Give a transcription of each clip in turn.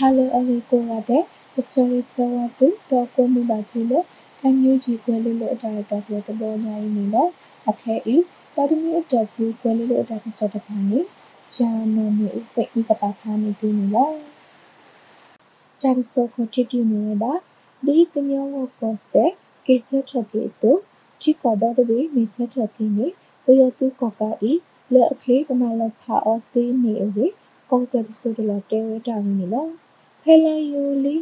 ခါလအဝေကိုရတဲ့ပစရိစဝတုတော့ကိုမှုပါတူလို့အန်ယူဂျီကွဲလို့လို့အတာတော့ကတဘောညာရင်းနေတော့အခဲဤပါဒမီအတက်ဘူးကွဲလို့လို့အတာကစတဲ့ပါနေယာနောမီဥပိဤကပါခါနေတူနေလို့တာဆိုကိုတီတူနေတာဒီကညောကိုဆက်ကေဆတ်ထကေတုချိကောဒဒဘီမီဆတ်ထကေနေဘယောတူကောကာဤလေအခလေးကမလဖာအော်သေးနေအေကောကတဆူတလတဲဝတာနေလို့ ဖဲလာယိုလီ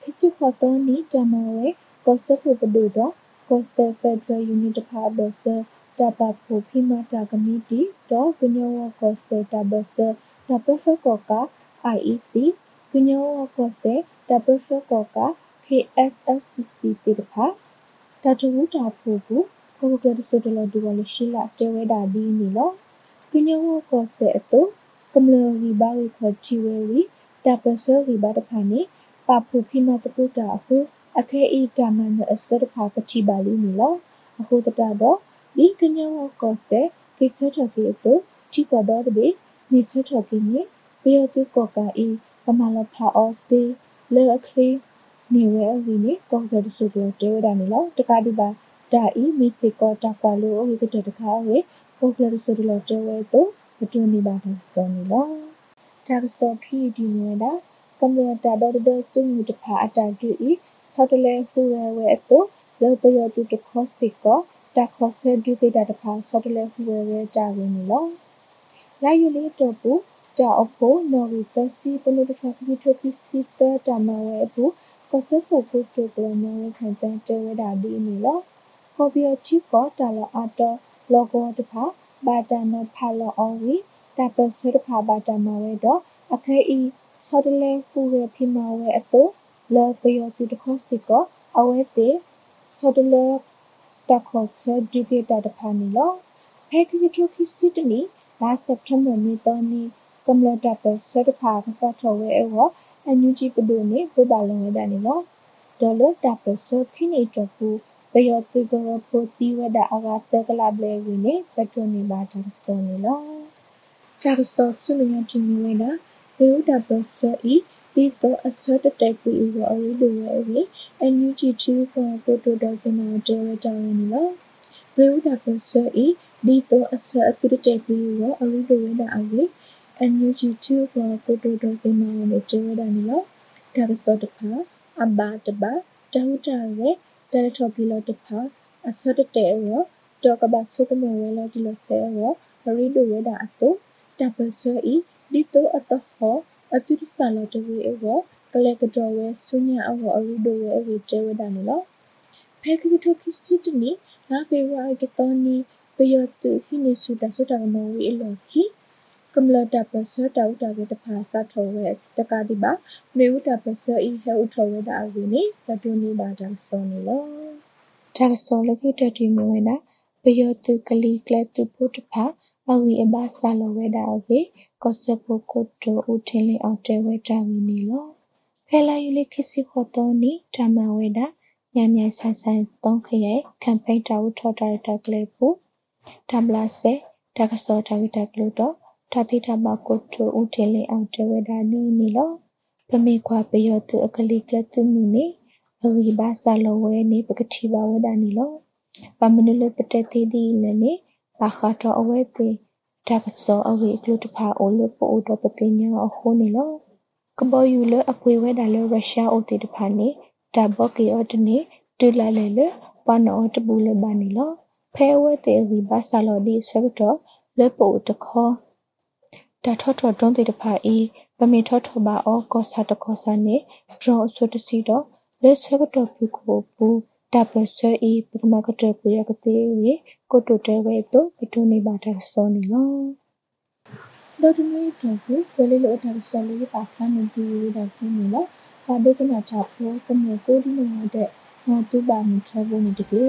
ဖစ်စုခတော်နီတမဝဲကောဆပ်ပဒူတော့ကောဆပ်ဖက်ဒရယ်ယူနစ်တဖာဘဆတပဖိုဖိမတာကမီတီတော့ကညောကောဆပ်တဘဆတပဖကောကာ IEC ကညောကောဆပ်တပဖကောကာ KSSCC တိတဖာတတူတာဖိုဘူးကိုကတဆူတလဒူဝလရှိလာတဲဝဲတာဒီနီလို့ကညောကောဆပ်အတူကမလရီဘာဝီခချီဝဲဝီ တာပဆရီဘာတဖာနေပပူဖိမတပုတာအခုအခဲဤတာမန်အစရဖာပတိပါလီနီလောအခုတတတော့ဒီကညောကောဆေကိစထကေတုတိကတော့တဘေနေစထကေနေဘေယတုကောကာဤပမာလဖာအောတေလေအခလီနေဝဲအဝီနေကောကဒဆုတောတေဝဒနီလောတကားဒီပါဒါဤမီစီကောတာကွာလိုဝိကတတခါဝေကောကဒဆုတောတေဝဲတုမတူနေပါဘူးစောနေလော ဒါကစောခီဒီနေတာကမ္ဘာတာဒေါ်ဒေါ်ကျမှုတဖာအတတူဤဆော့တလဲဟူဝဲဝဲအတုလောပယောတုတခောစစ်ကောတခောဆဲဒုကေတာတဖာဆော့တလဲဟူဝဲဝဲတာဝင်လောလာယူလေးတော့ဘူးတာအဖို့နော်ဝီတစီပနုတဖာခီထိုပီစီတတာမဝဲဘူးကောဆဖို့ကိုတိုကလနော်ဝဲခံတန်တဲဝဲတာဒီနေလောဟောဘီယချီကောတာလာအတော့လောဂိုတဖာဘာတာနဖာလောအဝီ တာပစရဖာဘာတာမဝဲတော့အခဲဤဆော်တလဲပူရဖိမဝဲအတုလောပယောတုတခောစစ်ကောအဝဲတေဆော်တလဲတခောဆဒုကေတာတဖာနီလောဖဲခိထုခိစစ်တနီလာစက်တမ်ဘာနီတောနီကမ္လတာပစရဖာကစားထောဝဲအောအန်ယူဂျီပဒိုနေဘဘလုံးဝဲတာနီလောဒေါ်လတာပစခိနေတပူပယောတိကရပိုတီဝဒအဝါတကလာဘလေဝင်းနေပထနီဘာတဆောနီလော တာဆောဆုမယတင်ဝဲတာဘေဥဒပဆောဤပြီးတော့အစောတတက်ပီဝအဝိဒဝဲဝေအန်ယူဂျီတီကပိုတိုဒဇနာဒေရတာဝနီလောဘေဥဒပဆောဤပြီးတော့အစောအတူတက်ပီဝအဝိဒဝဲတာအဝေအန်ယူဂျီတီကပိုတိုဒဇနာဝနီဒေရတာနီလောတာဆောတဖာအဘာတဘာတဟုတာဝဲတဲထော်ပီလောတဖာအစောတတဲရောတော့ကဘာဆုကမေဝဲလောဒီလောဆဲရောရီဒိုဝဲတာအတူ တပဆောဤဒီတိုအတဟောအတူဆာလတဝေအဝကလေကတော်ဝဲဆုညာအဝအရီဒိုဝဲအဝတဲဝဒနီလောဖဲကီတိုခစ်ချစ်တနီလာဖေဝါကတော်နီပယောတုဟိနေစုတဆတာမောဝီအလော်ခီကမ္လတာပစတာဥတာကေတဖာစာထောဝဲတကာဒီပါမေဥတာပစဤဟဲဥထောဝဲတာအဝီနေတတူနီပါတာစောနီလောဒါဆောလကိတတိမဝဲနာပယောတုကလီကလတုပုတဖာ အဝီအဘာဆာလဝဲတာအကေကောစပုကုတ်တိုဦးထင်းလင်းအောင်တဲဝဲတာဝီနီလောဖဲလာယူလိခိစီခေါ်တော်နီဓမ္မဝဲတာညံ့ညံ့ဆန်းဆန်းသုံးခရဲကမ်ပိန်းတာဦးထော်တာတာကလေးပူတဘလာဆေတကစောတာဂီတာကလို့တော့တာတိတာဘကုတ်တိုဦးထင်းလင်းအောင်တဲဝဲတာနီနီလောပမေခွာပယောတုအကလိကလတုမူနီအဂီဘာဆာလဝဲနေပကတိဘဝဒနီလောပမနလပတတေဒီလည်းနေ ပါခါတော့အဝဲသေးတကဆောအဝေကလုတဖာအိုလပိုဒပတိညာအဟိုနေလောကဘောယူလအပွေဝဲတာလရုရှားအိုတီတဖာနေတဘော့ကေအော်တနေတူလာလေလပနောတပူလဘာနေလောဖဲဝဲတေဒီဘာဆာလော်ဒီဆကတော့လပိုတခေါ်တာထော့ထော့တွန်းတေတဖာအီပမေထော့ထော့ပါအောကောဆာတခေါ်ဆာနေဒရောအဆုတစီတော့လက်ဆကတော့ပူကိုပူ တာပစဤပကမကတပူရကတိရေကိုတိုတဲဝဲတော့ပတုနေပါတာစောနေလောဒေါ်တမီတော့ကိုဝဲလေးလို့တာဆလေးပါခန်းနေပြီးတော့ပြနေလောပါဒုကနာတာဖို့ကမေကိုဒီနေတဲ့မတူပါမထဘုန်တကေ